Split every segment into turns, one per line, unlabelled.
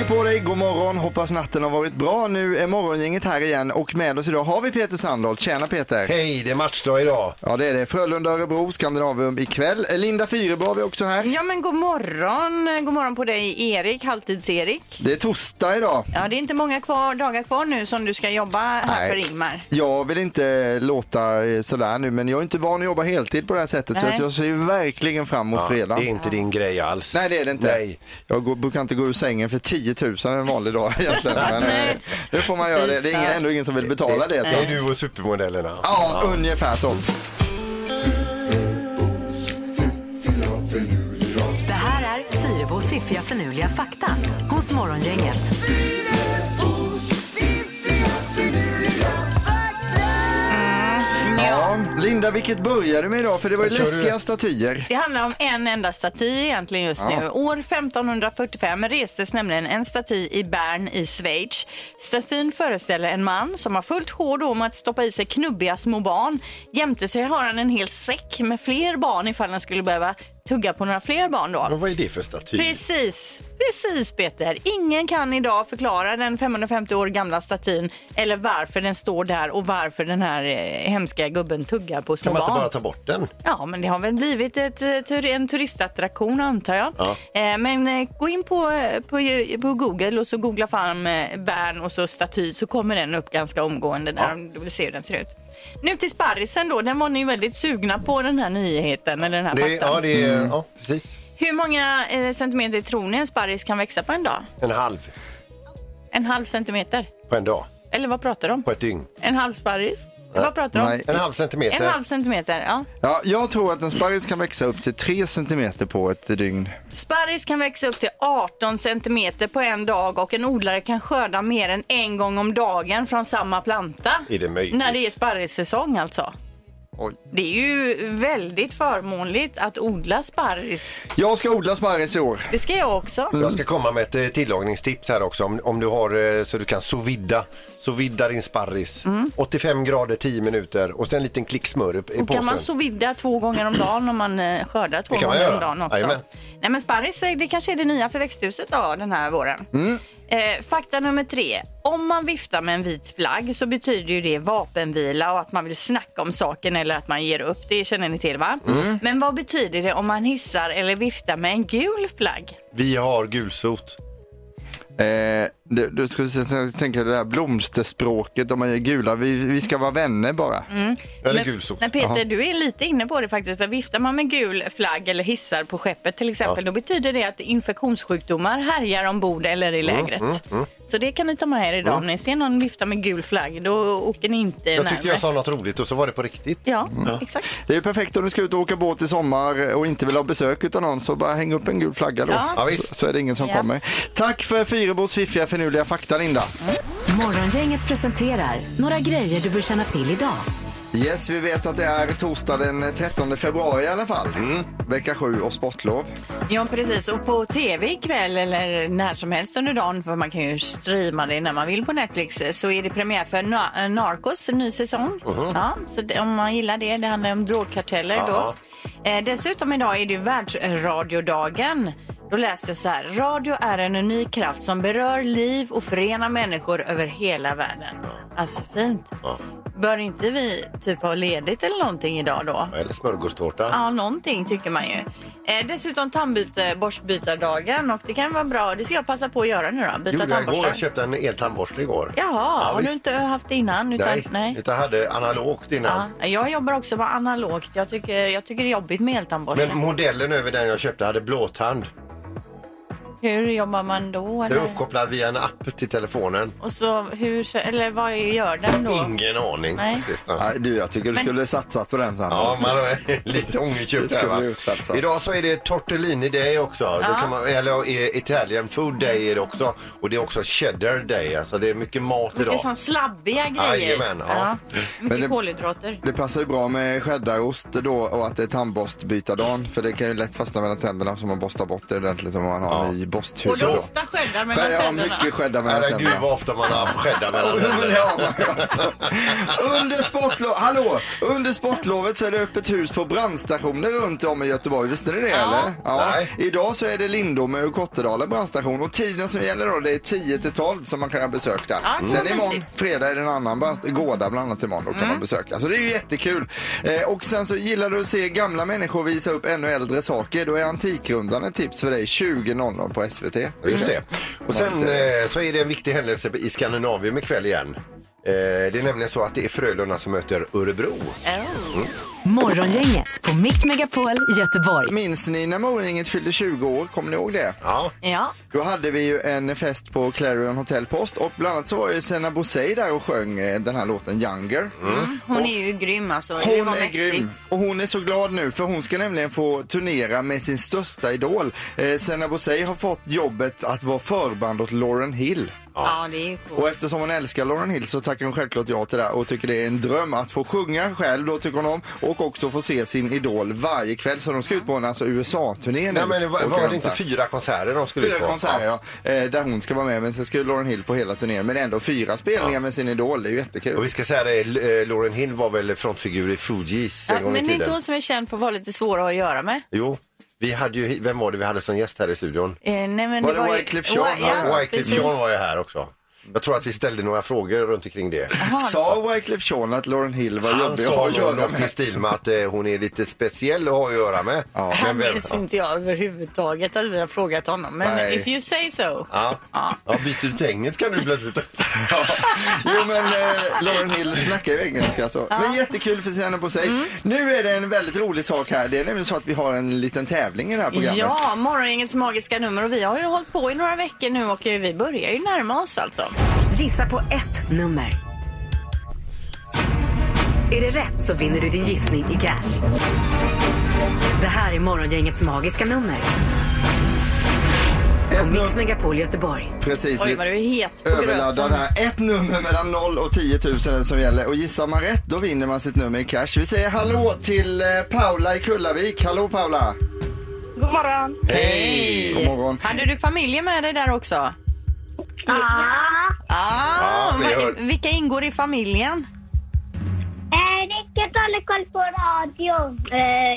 Hej på dig, god morgon, hoppas natten har varit bra. Nu är morgongänget här igen och med oss idag har vi Peter Sandholt. Tjena Peter!
Hej, det är matchdag idag.
Ja det är det. Frölunda-Örebro, Skandinavium ikväll. Linda Fyrebo har vi också här.
Ja men god morgon, god morgon på dig Erik, halvtids-Erik.
Det är torsdag idag.
Ja det är inte många kvar, dagar kvar nu som du ska jobba här
Nej.
för Ingmar.
Jag vill inte låta eh, sådär nu men jag är inte van att jobba heltid på det här sättet så
Nej.
att jag ser ju verkligen fram emot
Ja,
fredag.
det är inte din grej alls.
Nej det är det inte.
Nej.
Jag går, brukar inte gå ur sängen för 10 000 en vanlig dag egentligen. Men eh, nu får man göra det. Det är ingen, ändå ingen som vill betala det.
Det
Så.
är du och supermodellerna.
Ja, ungefär så.
Det här är Fyrabos fiffiga förnuliga fakta hos Morgongänget.
Ja, Linda, vilket börjar du med idag? För det var ju läskiga statyer.
Det handlar om en enda staty egentligen just
Ja.
nu. År 1545 restes nämligen en staty i Bern i Schweiz. Statyn föreställer en man som har fullt sjå då med att stoppa i sig knubbiga små barn. Jämte sig har han en hel säck med fler barn ifall han skulle behöva tugga på några fler barn då.
Men vad är det för staty?
Precis, precis Peter. Ingen kan idag förklara den 550 år gamla statyn eller varför den står där och varför den här eh, hemska gubben tuggar på små
Kan man inte
barn.
bara ta bort den?
Ja, men det har väl blivit ett, eh, tur- en turistattraktion antar jag.
Ja.
Eh, men eh, gå in på, eh, på, på Google och så googla fram eh, Bern och så staty så kommer den upp ganska omgående där du vill se hur den ser ut. Nu till sparrisen då, den var ni väldigt sugna på den här nyheten eller den här
Det,
faktan.
ja, det ja, precis.
Hur många eh, centimeter tror ni en sparris kan växa på en dag?
En halv
En halv centimeter?
på en dag,
Eller vad pratar de om?
på ett dygn.
En halv sparris? Vad pratar de om?
Nej.
En halv centimeter.
En halv centimeter, ja.
Ja, jag tror att en sparris kan växa upp till 3 centimeter på ett dygn.
Sparris kan växa upp till 18 centimeter på en dag och en odlare kan skörda mer än en gång om dagen från samma planta.
Är det möjligt?
När det är sparrissäsong alltså.
Oj.
Det är ju väldigt förmånligt att odla sparris.
Jag ska odla sparris i år.
Det ska jag också.
Jag ska komma med ett eh, tillagningstips här också om, om du har eh, så du kan sous vida. Sous vida din sparris. 85 grader 10 minuter och sen en liten klick smör i
Och kan
påsen.
man sous vida två gånger om dagen om man eh, skördar två
Det kan man
gånger om
göra.
dagen också.
Jajamän.
Nej men sparris, eh, det kanske är det nya för växthuset då, den här våren. Eh, fakta nummer tre. Om man viftar med en vit flagg så betyder ju det vapenvila och att man vill snacka om saken eller att man ger upp. Det känner ni till va? Men vad betyder det om man hissar eller viftar med en gul flagg?
Vi har gulsot.
Eh, du, du ska tänka det där blomsterspråket, om man ger gula, vi, vi ska vara vänner bara.
Eller
Men-
gulsot.
Men Peter,
Jaha.
du är lite inne på det faktiskt. För viftar man med gul flagg eller hissar på skeppet till exempel, då betyder det att infektionssjukdomar härjar ombord eller
Mm,
i lägret. Så det kan ni ta med er idag. Om ni ser någon vifta med gul flagg, då åker ni inte
Jag
närmare.
tyckte jag sa något roligt och så var det på riktigt.
Ja, exakt.
Det är ju perfekt om du ska ut och åka båt i sommar och inte vill ha besök utav någon, så bara häng upp en gul flagga då.
Ja.
Ja,
så,
visst.
så är det ingen som
Ja.
kommer. Tack för Fyrebos fiffiga förnuliga fakta, Linda.
Morgongänget presenterar några grejer du bör känna till idag.
Yes, vi vet att det är torsdag den 13 februari i alla fall. Vecka 7 och sportlov.
Ja, precis. Och på tv ikväll eller när som helst under dagen, för man kan ju streama det när man vill på Netflix, så är det premiär för Na- Narcos, en ny säsong. Ja, så om man gillar det, det handlar om drogkarteller då. Eh, dessutom idag är det ju världsradiodagen. Då läser jag så här. Radio är en unik kraft som berör liv och förenar människor över hela världen. Alltså fint. Bör inte vi typ ha ledigt eller någonting idag då?
Eller smörgåstårta.
Ja, någonting tycker man ju. Eh, dessutom tandbyte, borstbytardagen och det kan vara bra. Det ska jag passa på att göra nu då. Byta
Gjorde jag igår. Jag köpte en eltandborste igår.
Jaha, har du inte haft det innan? Utan,
Nej,
nej.
utan hade analogt innan.
Ja, jag jobbar också med analogt. Jag tycker, jag tycker det är jobbigt med eltandborste.
Men modellen över den jag köpte hade blåtand.
Hur jobbar man då?
Det är
Eller?
uppkopplad via en app till telefonen.
Och så hur, eller vad gör den då?
Ingen aning.
Nej.
faktiskt.
Nej, du, jag tycker du
Men-
skulle satsat på den. Sandra.
Ja, man har lite ångerköpt
Det
där va. Idag så är det tortellini day också. Då kan man, eller eh, Italian food day är det också. Och det är också cheddar day. Alltså det är mycket mat
Mycket
idag.
sån slabbiga grejer.
Jajamän, ja.
Men
Mycket
det-
kolhydrater.
Det passar ju bra med cheddarost då och att det är tandborstbytardagen för det kan ju lätt fastna mellan tänderna så man borstar bort det ordentligt om man har
Ja.
ny bosthus.
Och du ofta skäddar mellan
Jag har
tänderna.
mycket skäddar mellan
Herregud
tänderna.
vad ofta man har haft skädda mellan
Ja,
tänderna.
Under sportlov, hallå! Under sportlovet så är det öppet hus på brandstationer runt om i Göteborg. Visste ni det eller?
Nej.
Idag så är det Lindome och Kottedala brandstation och tiden som gäller då det är 10 till 12 som man kan besöka.
Ja,
Sen
mm.
imorgon, fredag är det en annan brandst- Gårda bland annat imorgon, då kan man besöka. Så det är ju jättekul. Eh, och sen så gillar du att se gamla människor visa upp ännu äldre saker. Då är Antikrundan ett tips för dig 20.00 på SVT.
Just det. Och sen eh, så är det en viktig händelse i Skandinavien ikväll igen. Eh, det är nämligen så att det är Frölunda som möter Örebro.
Oh.
Morgongänget på Mix Megapol Göteborg.
Minns ni när Morgongänget fyllde 20 år? Kommer ni ihåg det?
Ja,
Ja.
Då hade vi ju en fest på Clarion Hotel Post och bland annat så var ju Senna Bosei där och sjöng eh, den här låten Younger.
Hon är ju grym alltså. det
Hon
var
är
mäktigt.
grym och hon är så glad nu för hon ska nämligen få turnera med sin största idol. Eh, Senna Bosei har fått jobbet att vara förband åt Lauren Hill.
Ja, det är ju coolt.
Och eftersom hon älskar Lauren Hill så tackar hon självklart ja till det och tycker det är en dröm att få sjunga själv då tycker hon om och också få se sin idol varje kväll. Så de ska ut på en alltså USA-turné nu.
Nej, men det var,
Och
var det inte fyra konserter de skulle ut
Fyra
på?
konserter ja, eh, där hon ska vara med men sen ska ju Lauren Hill på hela turnén men ändå fyra spelningar med sin idol, det är ju jättekul.
Och vi ska säga det, eh, Lauren Hill var väl frontfigur i Fugees en
Ja,
gång
men
i
det är inte
tiden.
hon som är känd för att vara lite svårare att göra med.
Jo, vi hade ju, vem var det vi hade som gäst här i studion?
Eh, nej, men
Var
det
det Wyclef Jean?
Ja,
Ja,
Wyclef
precis.
Jean var ju här också. Jag tror att vi ställde några frågor runt omkring det.
Sa Wyclef Jean att Lauren Hill var
Han
jobbig att
sa
ha att göra
något i
med?
stil med att eh, hon är lite speciell att ha att göra med.
Ja.
Han
Men vem-
minns inte jag överhuvudtaget att vi har frågat honom. Men
Nej.
if you say so.
Ja. ja, byter du till engelska nu plötsligt?
Jo men eh, Lauren Hill snackar ju engelska så. Men jättekul för Senna på sig.
Mm.
Nu är det en väldigt rolig sak här. Det är nämligen så att vi har en liten tävling i det här programmet.
Ja, morgongängets magiska nummer och vi har ju hållit på i några veckor nu och eh, vi börjar ju närma oss alltså.
Gissa på ett nummer. Är det rätt så vinner du din gissning i cash. Det här är Morgongängets magiska nummer. På
Ett
Mix
num-
Megapol Göteborg.
Precis.
Oj vad du är het på gröt.
Överladdad här. Ett nummer mellan 0 och 10 000 är det som gäller. Och gissar man rätt då vinner man sitt nummer i cash. Vi säger hallå till eh, Paula i Kullavik. Hallå Paula!
God morgon.
Hej!
God morgon.
Hade du familjen med dig där också? Ah,
Ja, hör.
vilka ingår i familjen?
Eh, Rickard håller koll på radion. Eh,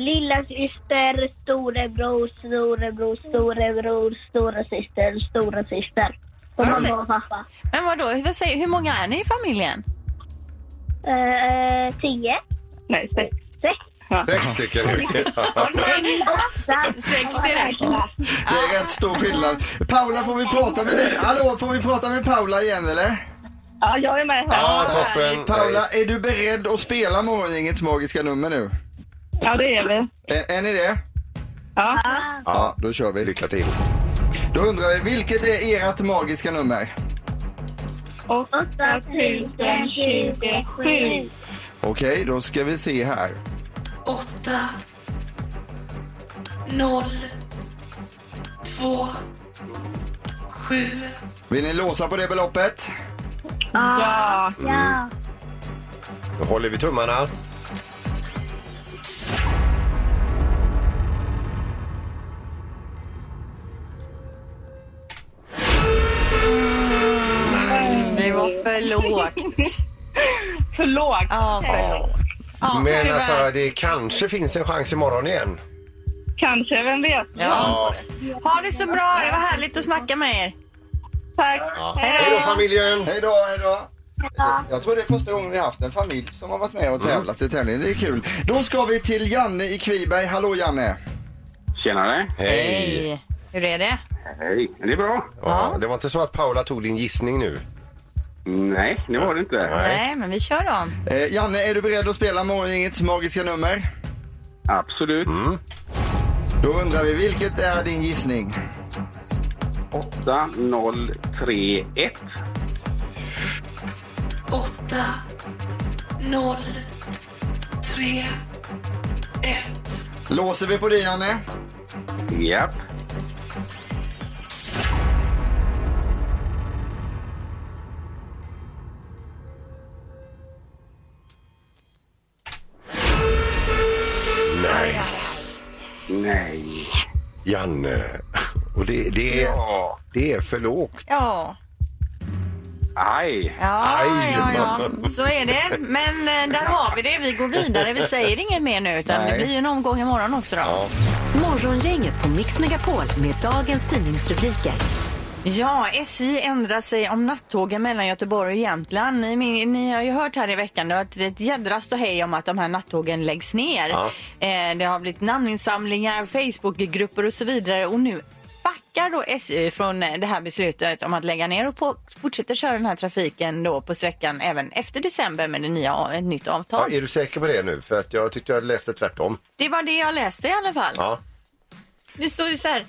lilla syster, storebror, storebror, storebror, storasyster, storasyster. Och mamma och pappa.
Men vadå, vad säger, hur många är ni i familjen?
Eh, tio. Nej, sex. Sex.
Sex stycken.
Sex direkt.
Det är rätt stor skillnad. Paula, får vi prata med dig? Hallå, får vi prata med Paula igen eller?
Ja, jag är med här.
Ja, toppen.
Paula, är du beredd att spela Morgongängets magiska nummer nu?
Ja, det är vi.
Är, är ni det?
Ja.
Ja, då kör vi.
Lycka till.
Då undrar vi, vilket är ert magiska nummer?
Åtta tusen tjugosju.
Okej, då ska vi se här.
Åtta noll två sju
Vill ni låsa på det beloppet?
Ja. Ja.
Då håller vi tummarna.
Det var för lågt.
För lågt.
Ja, för lågt. Ja,
Men
tyvärr.
alltså, det kanske finns en chans imorgon igen.
Kanske, vem vet?
Ja. Ha det så bra, det var härligt att snacka med er.
Tack.
Ja. Hej då familjen!
Hej då, hej då. Jag tror det är första gången vi har haft en familj som har varit med och tävlat i tävlingen. Det är kul. Då ska vi till Janne i Kviberg. Hallå Janne!
Tjenare!
Hej. Hur är det?
Hej, är det bra?
Ja, det var inte så att Paula tog din gissning nu?
Nej, det var det inte.
Nej, men vi kör då.
Eh, Janne, är du beredd att spela Morgongängets magiska nummer?
Absolut.
Då undrar vi, vilket är din gissning?
8031.
åtta noll tre ett
Låser vi på det Janne?
Japp.
Janne, Och det, det, är,
Ja.
det är för lågt.
Ja.
Aj.
Ja,
Aj,
ja, ja, så är det. Men eh, där har vi det. Vi går vidare. Vi säger inget mer nu utan
Nej.
det blir ju en omgång imorgon också då.
Morgongänget på Mix Megapol med dagens tidningsrubriker.
Ja, SJ ändrar sig om nattågen mellan Göteborg och Jämtland. Ni, ni har ju hört här i veckan att det är ett jädra ståhej om att de här nattågen läggs ner.
Ja.
Eh, det har blivit namninsamlingar, Facebookgrupper och så vidare och nu backar då SJ från det här beslutet om att lägga ner och fortsätter köra den här trafiken då på sträckan även efter december med det nya, ett nytt avtal.
Ja, är du säker på det nu? För att jag tyckte jag läste tvärtom.
Det var det jag läste i alla fall.
Ja.
Det står ju så här,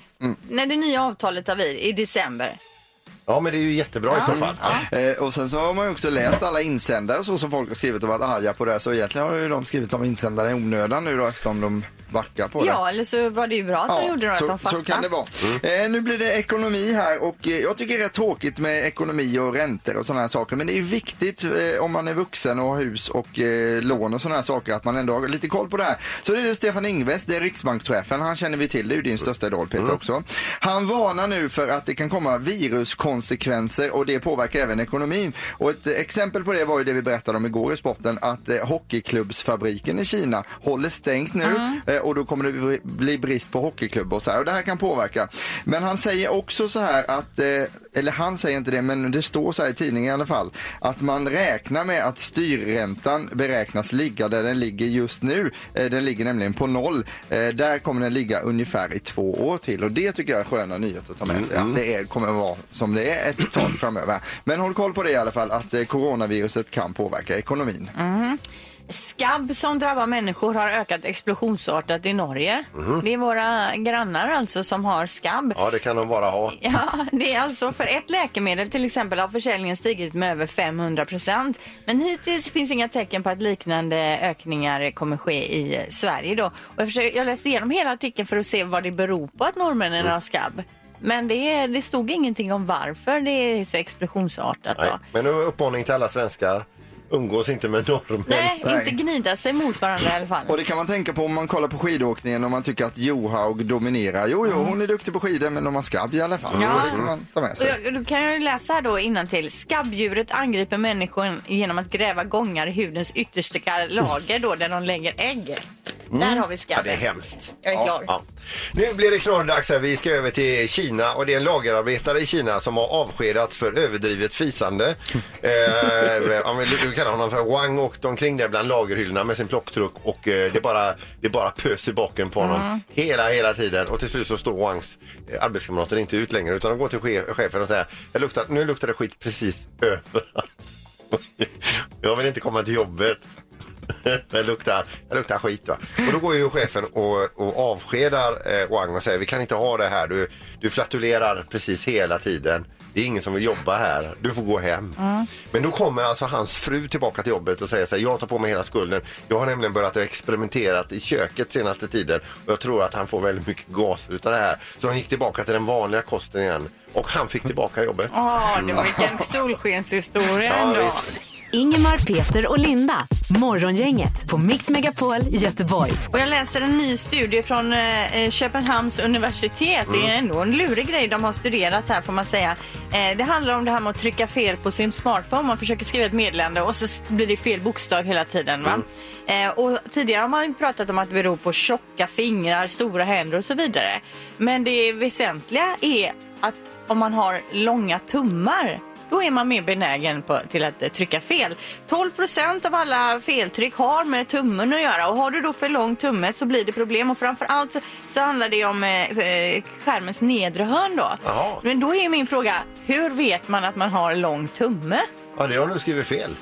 när det nya avtalet tar vid i december.
Ja, men det är ju jättebra i så fall. Ja.
Eh, och sen så har man ju också läst alla insändare så som folk har skrivit och varit arga på det. Så egentligen har ju de skrivit de insändare i onödan nu då eftersom de backar på det.
Ja, eller så var det ju bra att de gjorde det, att
så,
de fattade.
så kan det vara. Eh, nu blir det ekonomi här och eh, jag tycker det är rätt tråkigt med ekonomi och räntor och sådana här saker. Men det är ju viktigt eh, om man är vuxen och har hus och eh, lån och sådana här saker att man ändå har lite koll på det här. Så det är det Stefan Ingves, det är riksbankschefen. Han känner vi till, det är ju din största idol Peter också. Han varnar nu för att det kan komma viruskonsekvenser och det påverkar även ekonomin. Och ett eh, exempel på det var ju det vi berättade om igår i sporten att eh, hockeyklubbsfabriken i Kina håller stängt nu eh, och då kommer det bli- brist på hockeyklubbar och så här. Och det här kan påverka. Men han säger också så här att, eh, eller han säger inte det, men det står så här i tidningen i alla fall, att man räknar med att styrräntan beräknas ligga där den ligger just nu. Eh, Den ligger nämligen på noll. Eh, Där kommer den ligga ungefär i två år till och det tycker jag är sköna nyheter att ta med sig. Att det är, kommer att vara som det är ett tag framöver. Men håll koll på det i alla fall, att coronaviruset kan påverka ekonomin.
Skabb som drabbar människor har ökat explosionsartat i Norge. Det är våra grannar alltså som har skabb.
ja, det kan de bara ha.
Ja, det är alltså för ett läkemedel till exempel har försäljningen stigit med över 500 procent. Men hittills finns inga tecken på att liknande ökningar kommer ske i Sverige då. Och jag, försöker, jag läste igenom hela artikeln för att se vad det beror på att norrmännen har skabb. Men det, det stod ingenting om varför det är så explosionsartat
Nej.
då.
Men en uppmaning till alla svenskar. Umgås inte med norrmän.
Nej,
Nej.
inte gnida sig mot varandra i alla fall.
Och det kan man tänka på om man kollar på skidåkningen och man tycker att Johaug dominerar. Jo, jo, hon är duktig på skidor men de har skabb i alla fall.
Ja.
Så det kan man ta med
Och
sig.
jag, då kan jag ju läsa här då innantill. Skabbdjuret angriper människan genom att gräva gångar i hudens yttersta lager då där de lägger ägg. Där har vi
Ja,
skabben.
det är hemskt.
Jag är klar.
Ja. Nu blir det knorrdags här. Vi ska över till Kina och det är en lagerarbetare i Kina som har avskedats för överdrivet fisande. eh, om vi- du kallar honom för Wang åkte omkring där bland lagerhyllorna med sin plocktruck och eh, det bara, det bara pös i baken på honom hela, hela tiden och till slut så står Wangs eh, arbetskamrater inte ut längre utan de går till che- chefen och säger jag luktar, nu luktar det skit precis överallt. jag vill inte komma till jobbet. det luktar, det luktar skit va. Och då går ju chefen och, och avskedar eh, Wang och säger vi kan inte ha det här. Du, du flatulerar precis hela tiden. Det är ingen som vill jobba här. Du får gå hem. Men då kommer alltså hans fru tillbaka till jobbet och säger så här, jag tar på mig hela skulden. Jag har nämligen börjat experimentera i köket senaste tiden och jag tror att han får väldigt mycket gas utav det här. Så han gick tillbaka till den vanliga kosten igen och han fick tillbaka jobbet.
Åh, det var vilken solskenshistoria
Ja,
ändå.
visst.
Ingemar, Peter och Linda. Morgongänget på Mix Megapol Göteborg.
Och jag läser en ny studie från eh, Köpenhamns universitet. Det är
Mm.
ändå en lurig grej de har studerat här får man säga. Eh, det handlar om det här med att trycka fel på sin smartphone. Man försöker skriva ett meddelande och så blir det fel bokstav hela tiden. Va?
Mm.
Eh, och tidigare har man pratat om att det beror på tjocka fingrar, stora händer och så vidare. Men det väsentliga är att om man har långa tummar då är man mer benägen på, till att eh, trycka fel. 12 procent av alla feltryck har med tummen att göra och har du då för lång tumme så blir det problem och framför allt så, handlar det om eh, eh, skärmens nedre hörn då.
Jaha.
Men då är min fråga, hur vet man att man har lång tumme?
Ja, det har du skrivit fel.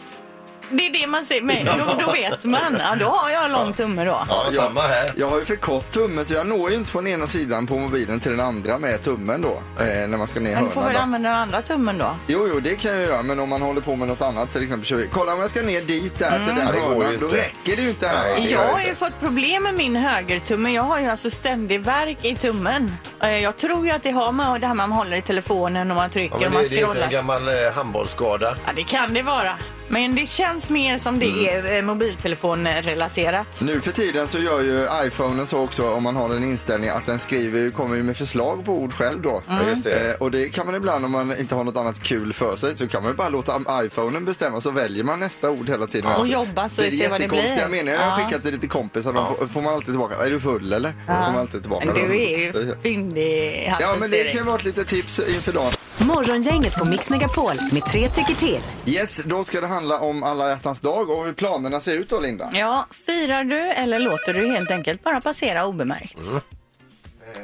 Det är det man säger, men då, då vet man. Ja, då har jag lång tumme då.
Ja,
jag-
samma här.
Jag har ju för kort tumme så jag når ju inte från ena sidan på mobilen till den andra med tummen då. Eh, när man ska ner
Men du får
hörnan
väl
då.
använda den andra tummen då?
Jo, jo, det kan jag göra, men om man håller på med något annat, till exempel kör vi. Kolla om jag ska ner dit där till den
Ja, det går ju
hörnan, då
inte.
räcker det ju inte här.
Nej, det
Jag har
inte.
ju fått problem med min högertumme. Jag har ju alltså ständig värk i tummen. Eh, Jag tror ju att det har med det här man håller i telefonen och man trycker
Ja,
och
men
man
det, det är inte
scrollar.
en gammal eh, handbollsskada.
Ja, det kan det vara. Men det känns mer som det är eh, mobiltelefonrelaterat.
Nu för tiden så gör ju iPhonen så också om man har den inställningen att den skriver, kommer ju med förslag på ord själv då.
Ja, just det.
Eh, och det kan man ibland om man inte har något annat kul för sig så kan man ju bara låta iPhonen bestämma så väljer man nästa ord hela tiden.
Ja, och jobba så
det är
se vad det blir.
meningar jag har
Ja.
skickat till lite kompisar. De får, får man alltid tillbaka. Är du full eller? Får man alltid tillbaka.
Du är ju fyndig
Ja men det kan
jag.
vara ett litet tips inför dagen.
Morgongänget på Mix Megapol med tre tycker till.
Yes, då ska det handla om alla hjärtans dag och hur planerna ser ut då Linda.
Ja, firar du eller låter du helt enkelt bara passera obemärkt?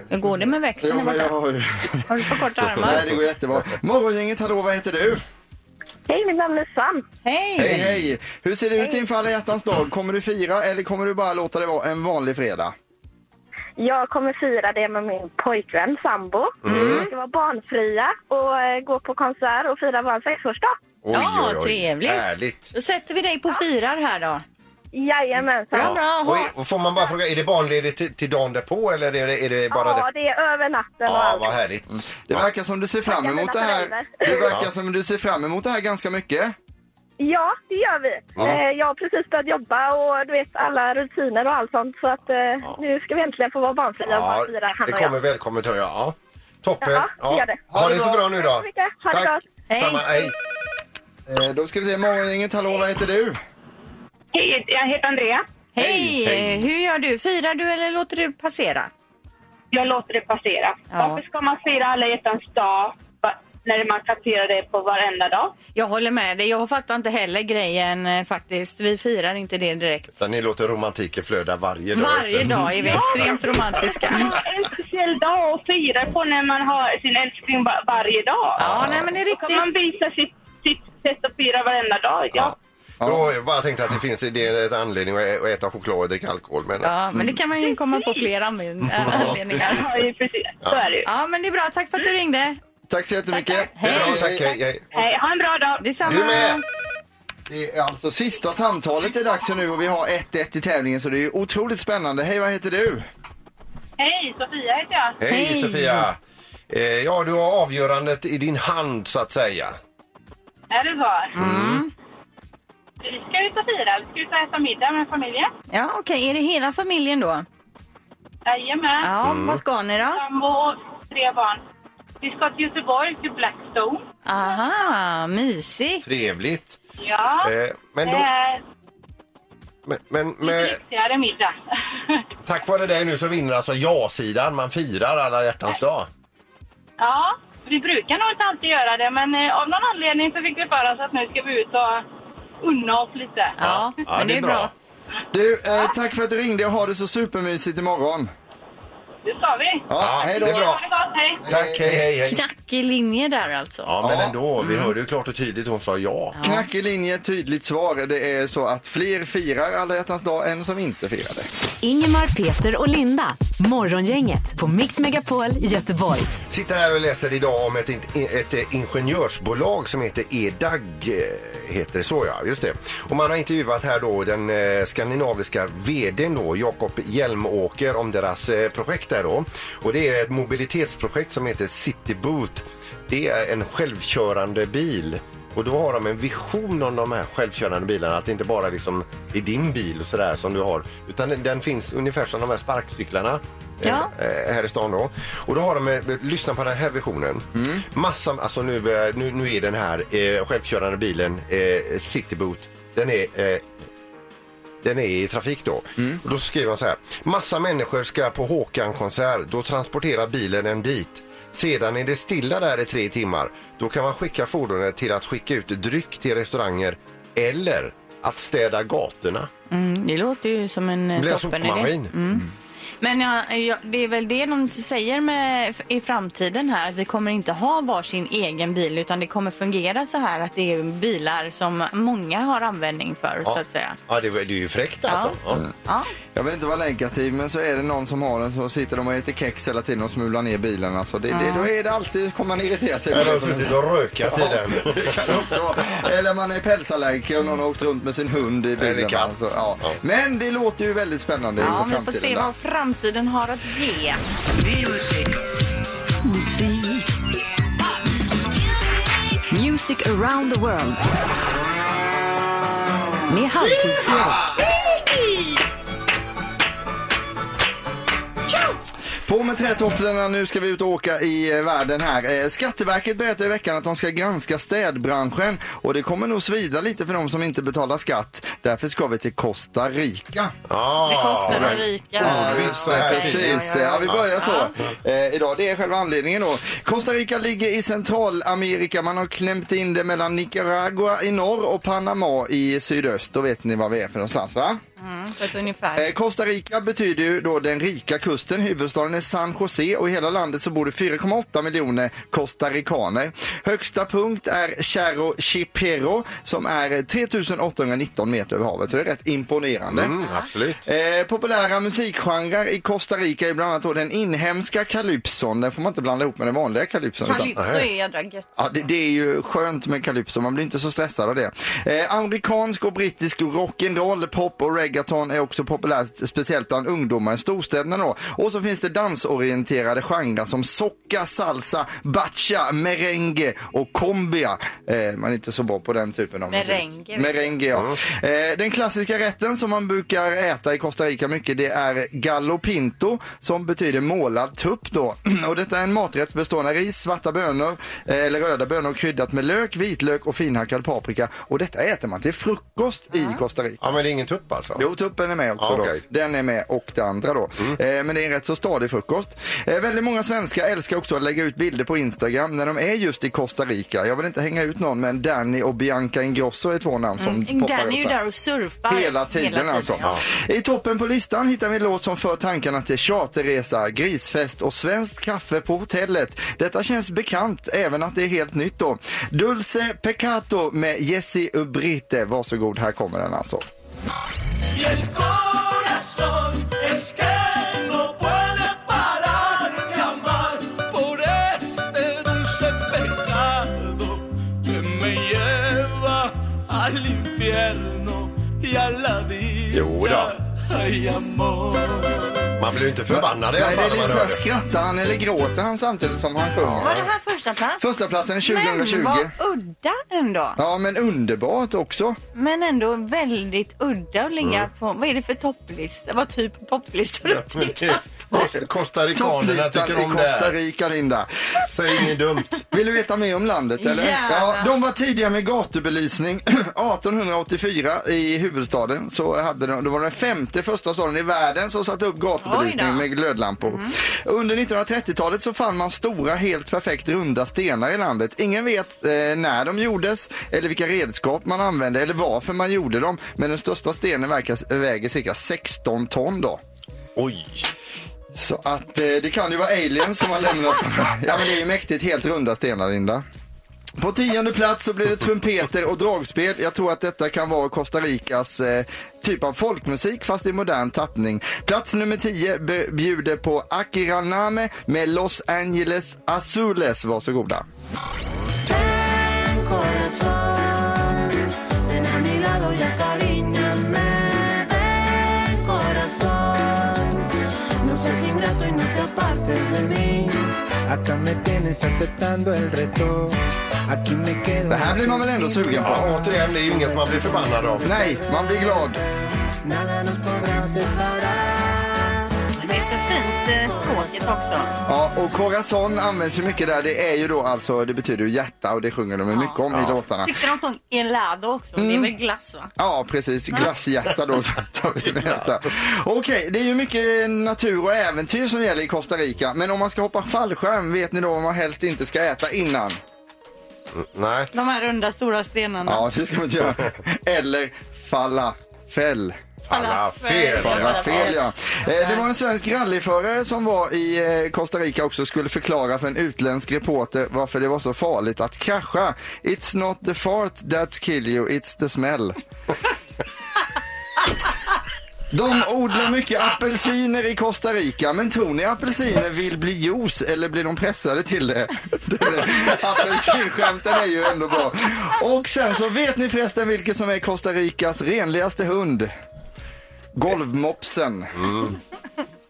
Hur går det med växeln där
men jag
borta?
har ju...
Har du för korta
Nej,
armar?
det går jättebra. Morgongänget, hallå, vad heter du?
Hej, mitt namn är Sam.
Hej!
Hej, hej. Hur ser det ut inför alla hjärtans dag? Kommer du fira eller kommer du bara låta det vara en vanlig fredag?
Jag kommer fira det med min pojkvän, sambo. Vi ska vara barnfria och eh, gå på konsert och fira vår sexårsdag.
Oj,
Ja,
oj, oj.
trevligt.
Härligt.
Då sätter vi dig på firar här då.
Jajamensan.
Ja, bra.
Och, är- och får man bara fråga, är det barnledigt till, till dagen därpå eller är det, är det bara
Ja,
det?
det är över natten och
Ja,
allt.
vad härligt.
Det verkar som du ser fram emot det här. Det verkar som du ser fram emot det här ganska mycket.
Ja, det gör vi.
Ja.
Eh, Jag har precis börjat jobba och du vet alla rutiner och allt sånt. Så att eh, nu ska vi äntligen få vara barnfria och
Ja,
bara fira han
det
och
kommer
jag.
välkommet hör jag. Ja. Toppen.
Ja, gör det.
Ha det så bra nu då.
Tack så mycket. Ha det
Tack.
gott.
Hej.
Samma, hej.
Eh, Då ska vi se, morgongänget, hallå, vad heter du?
Hej, jag heter Andrea.
Hej!
Hej.
Hur gör du? Firar du eller låter du passera?
Jag låter det passera.
Ja.
Varför ska man fira alla hjärtans dag när man kan fira det på varenda dag?
Jag håller med dig. Jag fattar inte heller grejen eh, faktiskt. Vi firar inte det direkt.
Så ni låter romantiken flöda varje dag.
Varje
efter.
dag är vi extremt romantiska.
En speciell dag att fira på när man har sin älskling va- varje dag.
Ja, nej men det är
Då kan man
riktigt.
visa sitt, sitt sätt att fira varenda dag. Ja.
Då har jag bara tänkt att det finns det är en anledning att ä- att äta choklad och dricka alkohol. Men,
Ja, men det kan man ju komma på flera anled- äh, anledningar.
Ja, ju precis. Så är det ju.
Ja, men det är bra. Tack för att du ringde.
Tack så jättemycket.
Hej. Ja, tack, hej, hej.
Hej, ha en bra dag.
Detsamma.
Du med.
Det är alltså sista samtalet är dags för nu och vi har 1-1 i tävlingen så det är otroligt spännande. Hej, vad heter du?
Hej, Sofia heter jag.
Hej,
Hej.
Sofia. Eh, ja, du har avgörandet i din hand så att säga.
Är det så? Mm. Vi ska ut och fira. Vi ska ut och äta middag med familjen.
Ja, okej. Är det hela familjen då?
Jajamän.
Ja, vad ska ni då?
Sambo och tre barn. Vi ska till Göteborg, till Blackstone.
Aha, mysigt.
Trevligt.
Ja.
Eh, men då-
är
Men, men
lyxigare middag.
tack vare dig nu så vinner alltså ja-sidan. Man firar alla hjärtans dag.
ja, vi brukar nog inte alltid göra det, men eh, av någon anledning så fick vi för oss att nu ska vi ut och unna oss lite.
Ja,
Ja,
men det är bra.
Du, eh, tack för att du ringde och ha det så supermysigt imorgon.
Det ska vi.
Ja, hej då.
det är bra.
Ha det gott, hej.
Tack, hej, hej, hej.
Knackig linje där alltså.
Ja, men
Ja.
ändå. Vi hörde ju klart och tydligt hon sa ja.
Knackig linje, tydligt svar. Det är så att fler firar alla hjärtans dag än som inte firar det.
Ingemar, Peter och Linda. Morgongänget på Mix Megapol Göteborg.
Sitter här och läser idag om ett, ett, ett ingenjörsbolag som heter EDAG. eh, Heter det så ja, just det. Och man har intervjuat här då den eh, skandinaviska vdn då, Jakob Hjelmåker om deras eh, projekt där då. Och det är ett mobilitetsprojekt som heter Cityboot. Det är en självkörande bil. Och då har de en vision om de här självkörande bilarna, att det inte bara liksom är din bil och sådär som du har, utan den, den finns ungefär som de här sparkcyklarna
Ja.
eh, här i stan då. Och då har de, eh, lyssna på den här versionen. Massa, alltså nu, eh, nu, nu är den här eh, självkörande bilen, eh, Cityboot, den är eh, den är i trafik då. Och då skriver man så här. Massa människor ska på Håkan-konsert. Då transporterar bilen en dit. Sedan är det stilla där i tre timmar. Då kan man skicka fordonet till att skicka ut dryck till restauranger eller att städa gatorna.
Mm, det låter ju som en
Det
eh, Men ja, ja, det är väl det de säger med, i framtiden här, att vi kommer inte ha varsin egen bil utan det kommer fungera så här att det är bilar som många har användning för så att säga.
Ja, det, det är ju fräckt alltså. Ja.
Ja.
Jag vill inte vara negativ men så är det någon som har den så sitter de och äter kex hela tiden och smular ner bilen. Alltså det, det, då är det alltid, kommer man irritera sig.
De har suttit och rökat i den.
Det kan också vara. Eller man är pälsallergiker och någon har åkt runt med sin hund i bilen.
Eller katt.
Alltså, ja.
Ja.
Men det låter ju väldigt spännande
Ja,
inför
vi får
framtiden.
se vad framtiden har att ge.
Music around the world. med Halvtids-Erik.
På med trätofflorna, nu ska vi ut och åka i eh, världen här. Eh, Skatteverket berättade i veckan att de ska granska städbranschen och det kommer nog svida lite för de som inte betalar skatt. Därför ska vi till Costa Rica.
Ah,
Det kostar att rika.
Ja,
så här
precis. Ja, vi börjar så eh, idag. Det är själva anledningen då. Costa Rica ligger i Centralamerika. Man har klämt in det mellan Nicaragua i norr och Panama i sydöst. Då vet ni vad vi är för någonstans va?
Mm, på ett ungefär.
Eh, Costa Rica betyder ju då den rika kusten. Huvudstaden är San Jose och i hela landet så bor det 4,8 miljoner costaricaner. Högsta punkt är Cerro Chipero som är 3819 meter över havet. Så det är rätt imponerande.
Mm, absolut.
Eh, populära musikgenrer i Costa Rica är bland annat då den inhemska calypson. Den får man inte blanda ihop med den vanliga calypson. utan-
Calypso är jädra gött.
Ja, det, det är ju skönt med calypso, man blir inte så stressad av det. Eh, amerikansk och brittisk rock'n'roll, pop och reggaeton är också populärt, speciellt bland ungdomar i storstäderna då. Och så finns det dansorienterade genrer som socka, salsa, bacha, merengue och combia. Eh, man är inte så bra på den typen av musik.
Merengue.
Merengue, ja. Eh, den klassiska rätten som man brukar äta i Costa Rica mycket det är gallo pinto som betyder målad tupp då. Och detta är en maträtt bestående av ris, svarta bönor eh, eller röda bönor kryddat med lök, vitlök och finhackad paprika. Och detta äter man till frukost i Costa Rica.
Ja, men det är ingen tupp alltså?
Jo, tuppen är med också
Ja,
då.
okej. Mm.
Den är med och det andra då. Eh, men det är en rätt så stadig frukost. Eh, väldigt många svenskar älskar också att lägga ut bilder på Instagram när de är just i Costa Rica. Jag vill inte hänga ut någon men Danny och Bianca Ingrosso är två namn som
Mm,
poppar
Dan
upp
är ju
här.
Och surfar.
Hela tiden, alltså.
ja.
I toppen på listan hittar vi en låt som för tankarna till charterresa, grisfest och svenskt kaffe på hotellet. Detta känns bekant, även att det är helt nytt då. Dulce Peccato med Jessie Ubrite. Varsågod, här kommer den alltså.
Man blir ju inte förbannad i alla
Nej, det
fall
är
när
lite
hör det.
skrattar han eller gråter han samtidigt som han sjunger?
Var det här första plats?
Första platsen 2020.
Men vad udda ändå.
Ja, men underbart också.
Men ändå väldigt udda att ligga
Mm.
på, vad är det för topplista? Vad typ av topplista du tittar
Kost- Costaricanerna tycker
i
om
Costa
det.
Rica, Linda.
Säg inget dumt.
Vill du veta mer om landet eller?
Gärna.
Ja, de var tidiga med gatubelysning. 1884 i huvudstaden så hade de, det var den femte första staden i världen som satte upp gatubelysning med glödlampor. Under 1930-talet så fann man stora helt perfekt runda stenar i landet. Ingen vet eh, när de gjordes eller vilka redskap man använde eller varför man gjorde dem. Men den största stenen verkar, väger cirka 16 ton då.
Oj.
Så att eh, det kan ju vara aliens som har lämnat. Ja men det är ju mäktigt, helt runda stenar Linda. På tionde plats så blir det trumpeter och dragspel. Jag tror att detta kan vara Costa Ricas eh, typ av folkmusik fast i modern tappning. Plats nummer 10 bjuder på Akiraname med Los Angeles Azules. Varsågoda.
Acá me tienes aceptando el reto. Aquí me quedo.
Det här blir man väl ändå sugen på?
Ja, återigen, det är ju inget man blir förbannad av.
Nej, man blir glad.
Nada nos podrá separar.
Det är så fint eh, språket också.
Ja, och corazon används ju mycket där. Det är ju då alltså, det betyder ju hjärta och det sjunger de ju mycket om i låtarna.
Tyckte de sjöng helado också. Det är väl glass va?
Ja, precis. Glasshjärta då tar vi med där. Okej, det är ju mycket natur och äventyr som gäller i Costa Rica. Men om man ska hoppa fallskärm, vet ni då vad man helst inte ska äta innan?
Nej.
De här runda stora stenarna.
Ja, det ska man inte göra. Eller falafel.
Falafel.
Falafel, ja. Eh, Det var en svensk rallyförare som var i eh, Costa Rica också skulle förklara för en utländsk reporter varför det var så farligt att krascha. It's not the fart that's kill you, it's the smell. De odlar mycket apelsiner i Costa Rica, men tror ni apelsiner vill bli juice eller blir de pressade till det? Apelsinskämten är ju ändå bra. Och sen så vet ni förresten vilken som är Costa Ricas renligaste hund? Golvmopsen.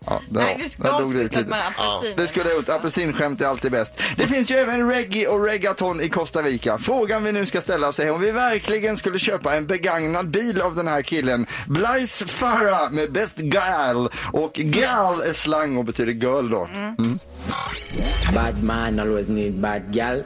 Ja, där,
Nej, du ska
där dog det ut lite.
apelsin.
Det skulle jag gjort. Apelsinskämt är alltid bäst. Det finns ju även reggae och reggaeton i Costa Rica. Frågan vi nu ska ställa oss är om vi verkligen skulle köpa en begagnad bil av den här killen. Blaise Farah med Best Gal. Och gal är slang och betyder girl då. Mm.
Bad man always need bad gal.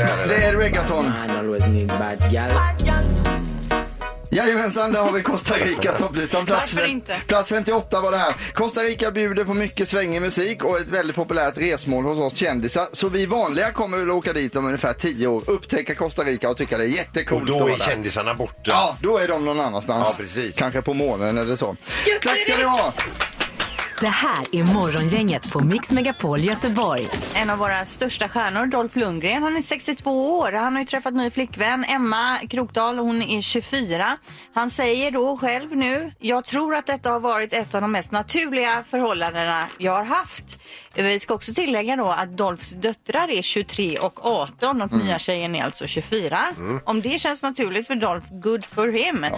Det här eller?
Det är reggaeton.
Gal.
Jajamensan, där har vi Costa Rica topplistan. Plats,
Varför
fem-
inte?
plats 58 var det här. Costa Rica bjuder på mycket svängig musik och ett väldigt populärt resmål hos oss kändisar. Så vi vanliga kommer väl åka dit om ungefär 10 år, upptäcka Costa Rica och tycka det är
Och
jättecoolt att
då är
där.
kändisarna borta.
Ja, då är de någon annanstans.
Ja, precis.
Kanske på månen eller så. Tack ska ni ha!
Det här är Morgongänget på Mix Megapol Göteborg.
En av våra största stjärnor, Dolph Lundgren, han är 62 år. Han har ju träffat ny flickvän, Emma Krokdal, hon är 24. Han säger då själv nu, jag tror att detta har varit ett av de mest naturliga förhållandena jag har haft. Vi ska också tillägga då att Dolphs döttrar är 23 och 18 och nya tjejen är alltså 24. Om det känns naturligt för Dolph, good for him. Eh,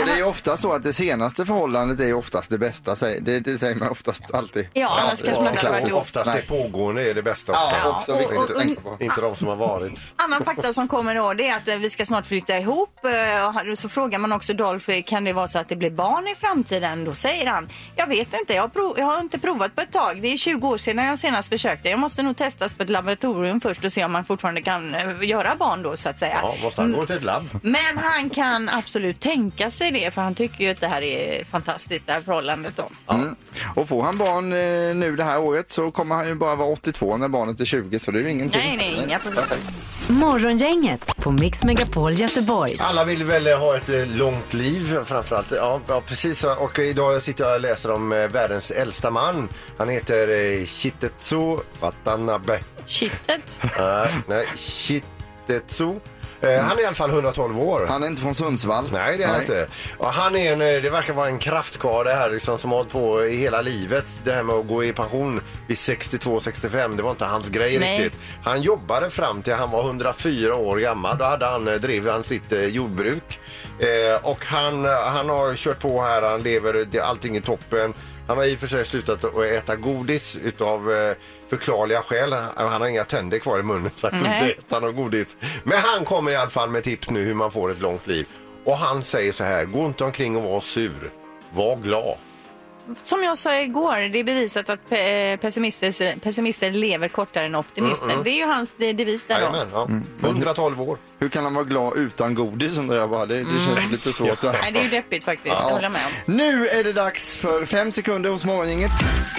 Och det är ofta så att det senaste förhållandet är oftast det bästa. Det, det säger man oftast alltid.
Ja, annars kanske man inte hade varit
Och
ihop.
oftast
Nej.
det pågående är det bästa också.
Ja, också viktigt
och-
att
och-
tänka på.
Inte de som har varit.
Annan fakta som kommer då det är att eh, vi ska snart flytta ihop. Eh, Så frågar man också Dolph, eh, kan det vara så att det blir barn i framtiden? Då säger han, jag vet inte, jag har, prov, jag har inte provat på ett tag. Det är 20 år sedan jag senast försökte. Jag måste nog testas på ett laboratorium först och se om man fortfarande kan eh, göra barn då så att säga.
Ja, måste han gå till ett labb?
Men han kan absolut tänka sig det för han tycker ju att det här är fantastiskt det här förhållandet då.
Mm. Och får han barn eh, nu det här året så kommer han ju bara vara 82 när barnet är 20 så det är ju ingenting.
Nej, nej, inga problem.
Morgongänget på Mix Megapol Göteborg.
Alla vill väl ha ett eh, långt liv framförallt. Ja, ja precis. Och idag sitter jag och läser om eh, världens äldsta man. Han heter eh, Shitetsu Watanabe.
Shitet.
Uh, nej, Shitetsu. Eh, han är i alla fall 112 år.
Han är inte från Sundsvall.
Nej, det är han inte. Och han är en, eh, det verkar vara en kraftkarl det här liksom, som har hållit på i hela livet. Det här med att gå i pension vid 62-65, det var inte hans grej
Nej.
riktigt. Han jobbade fram till han var 104 år gammal. Då hade han, eh, drev han sitt eh, jordbruk. Eh, och han, eh, han har kört på här, han lever, det, allting är toppen. Han har i och för sig slutat att äta godis utav eh, förklarliga skäl. Han, han har inga tänder kvar i munnen så att
Nej.
inte äta någon godis. Men han kommer i alla fall med tips nu hur man får ett långt liv. Och han säger så här, gå inte omkring och var sur. Var glad.
Som jag sa igår, det är bevisat att pe- pessimister, pessimister lever kortare än optimister. Det är ju hans de- devis där.
Jajamän, ja. 112 år.
Hur kan han vara glad utan godis undrar jag bara. Det, det känns lite svårt. va?
Nej, det är ju deppigt faktiskt, håller jag med om.
Nu är det dags för fem sekunder hos Morgongänget.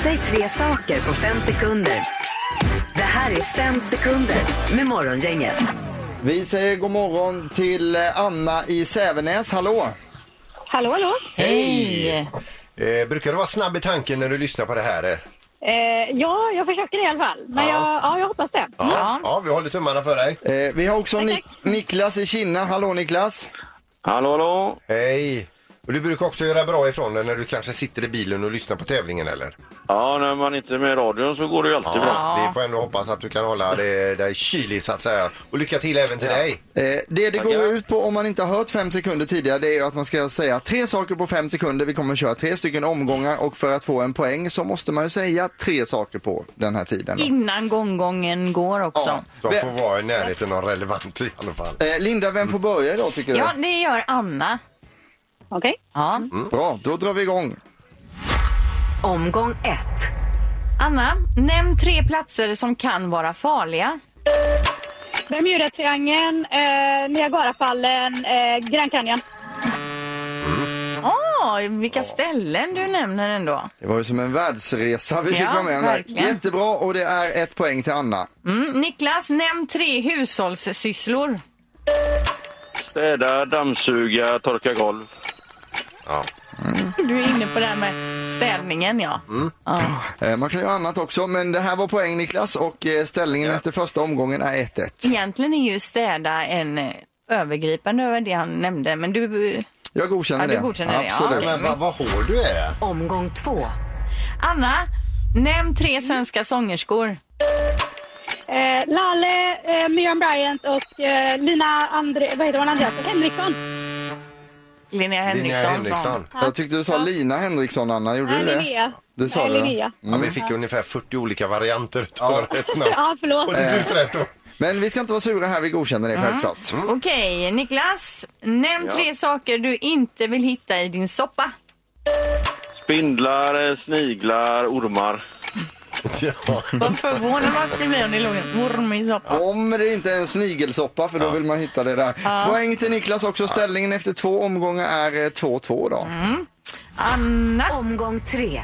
Säg tre saker på fem sekunder. Det här är fem sekunder med Morgongänget.
Vi säger god morgon till eh, Anna i Sävenäs. Hallå!
Hallå, hallå.
Hej!
Eh, brukar du vara snabb i tanken när du lyssnar på det här? eh?
Eh, ja, jag försöker i alla fall. Men
Ja.
Jag, ja, jag hoppas det.
Ja. ja, vi håller tummarna för dig.
Eh, vi har också Nik- Niklas i Kina. Hallå Niklas!
Hallå, hallå.
Hej! Och du brukar också göra bra ifrån dig när du kanske sitter i bilen och lyssnar på tävlingen eller?
Ja, när man inte är med i radion så går det ju alltid bra.
Vi får ändå hoppas att du kan hålla det dig kylig så att säga. Och lycka till även till dig.
Eh, det det går ut på om man inte har hört fem sekunder tidigare det är ju att man ska säga tre saker på fem sekunder. Vi kommer att köra tre stycken omgångar och för att få en poäng så måste man ju säga tre saker på den här tiden. Då.
Innan gånggången går också.
Ja.
Så
Vem-
får vara i närheten av relevant i alla fall.
Eh, Linda, vem får börja idag tycker du?
Ja, det gör Anna.
Okej.
Ja.
Bra, då drar vi igång.
Omgång ett.
Anna, nämn tre platser som kan vara farliga.
Bermudatriangeln, eh, Niagarafallen, eh, Grand Canyon.
Åh, vilka ställen du nämner ändå.
Det var ju som en världsresa vi fick
Ja,
vara med om där.
verkligen.
Jättebra och det är ett poäng till Anna.
Mm. Niklas, nämn tre hushållssysslor.
Städa, dammsuga, torka golv.
Ja.
Du är inne på det här med städningen, ja. ja.
Eh, man kan göra annat också men det här var poäng Niklas och eh, ställningen efter första omgången är 1-1.
Egentligen är ju städa en eh, övergripande över det han nämnde, men du...
Jag godkänner
Ja, du
det.
godkänner det, ja.
Absolut.
Okej.
Men vad, vad hård du är.
Omgång två.
Anna, Nämn tre svenska sångerskor.
Eh, Lale, eh, Miriam Bryant och eh, Lina Andre, vad heter hon, Andreas Henriksson.
Linnea Henriksson.
Linnea Henriksson.
Jag tyckte du sa Lina Henriksson, Anna. Gjorde du
Nej,
det?
Linnea.
Det sa
Nej,
du, va?
Linnea.
Ja, vi fick ungefär 40 olika varianter av rätt namn.
Ja, förlåt.
Och till slut rätt då.
Men vi ska inte vara sura här, vi godkänner det självklart.
Okej, Niklas. Nämn tre saker du inte vill hitta i din soppa.
Spindlar, eh, sniglar, ormar.
Ja.
Vad förvånad man skulle bli om det låg en orm i soppan.
Om det inte är en snigelsoppa, för då vill man hitta det där. Poäng till Niklas också. Ställningen efter två omgångar är eh, 2-2 då.
Anna,
Omgång tre.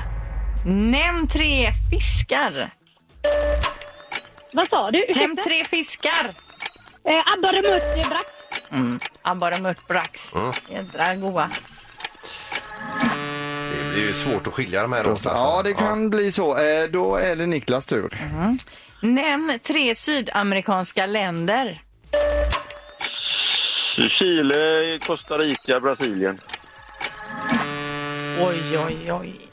nämn tre fiskar.
Vad sa du?
Nämn tre fiskar.
Eh, Abborre, mutt, brax.
Abborre, mört, brax. Jädra goa.
Det blir ju svårt att skilja de här åt. alltså.
Ja, det kan bli så. Eh, Då är det Niklas tur.
Nämn tre sydamerikanska länder.
Chile, Costa Rica, Brasilien.
Oj, oj, oj.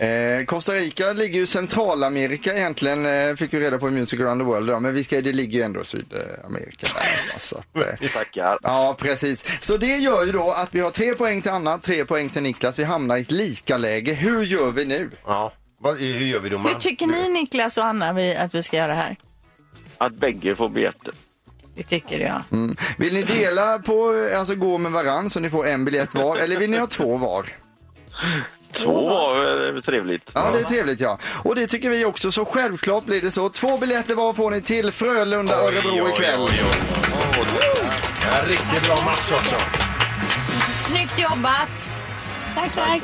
Eh, Costa Rica ligger ju i Centralamerika egentligen, eh, fick vi reda på i Music around the world idag. Men vi ska, det ligger ju ändå i Sydamerika. Där så att, eh,
Vi tackar.
Ja, precis. Så det gör ju då att vi har tre poäng till Anna, tre poäng till Niklas. Vi hamnar i ett lika läge. Hur gör vi nu?
Ja. Vad, hur gör vi
Hur
domaren?
tycker ni Niklas och Anna vi, att vi ska göra här?
Att bägge får biljetter.
Det tycker jag.
Mm. Vill ni dela på, eh, alltså gå med varann så ni får en biljett var, eller vill ni ha två var?
Två var eh, trevligt.
Ja, det är trevligt ja. Och det tycker vi också, så självklart blir det så. Två biljetter var får ni till Frölunda, Örebro ikväll.
oj, oj. Ja, riktigt bra match också.
Snyggt jobbat!
Tack, tack.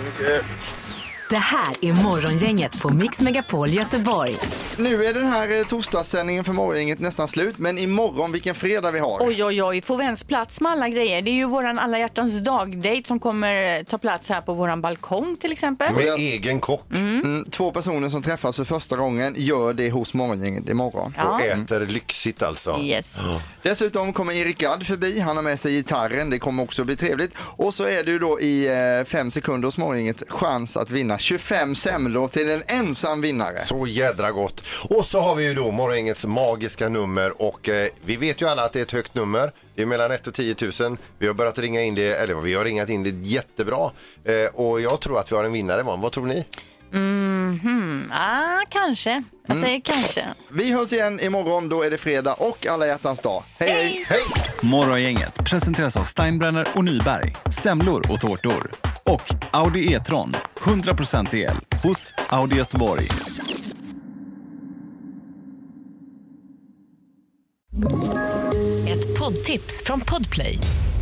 Det här är Morgongänget på Mix Megapol Göteborg.
Nu är den här eh, torsdagssändningen för morgongänget nästan slut, men imorgon vilken fredag vi har.
Oj, oj, oj. Får vi ens plats med alla grejer? Det är ju våran alla hjärtans dag-date som kommer eh, ta plats här på våran balkong till exempel.
Med egen kock.
Mm, två personer som träffas för första gången gör det hos morgongänget imorgon.
Ja.
Och äter lyxigt alltså.
Yes.
Dessutom kommer Erik Gadd förbi, han har med sig gitarren, det kommer också bli trevligt. Och så är det ju då i eh, fem sekunder hos morgongänget chans att vinna 25 semlor till en ensam vinnare.
Så jädra gott. Och så har vi ju då morgongängets magiska nummer och eh, vi vet ju alla att det är ett högt nummer. Det är mellan 1 och 10 000. Vi har börjat ringa in det, eller vi har ringat in det jättebra. Eh, och jag tror att vi har en vinnare imorgon. Vad tror ni?
Mhm. Ah, kanske. Jag säger kanske.
Vi hörs igen imorgon, då är det fredag och alla hjärtans dag. hej! hej.
Hej!
Morgongänget presenteras av Steinbrenner och Nyberg, semlor och tårtor. Och Audi E-tron, 100% el, hos Audi Göteborg.
Ett poddtips från Podplay.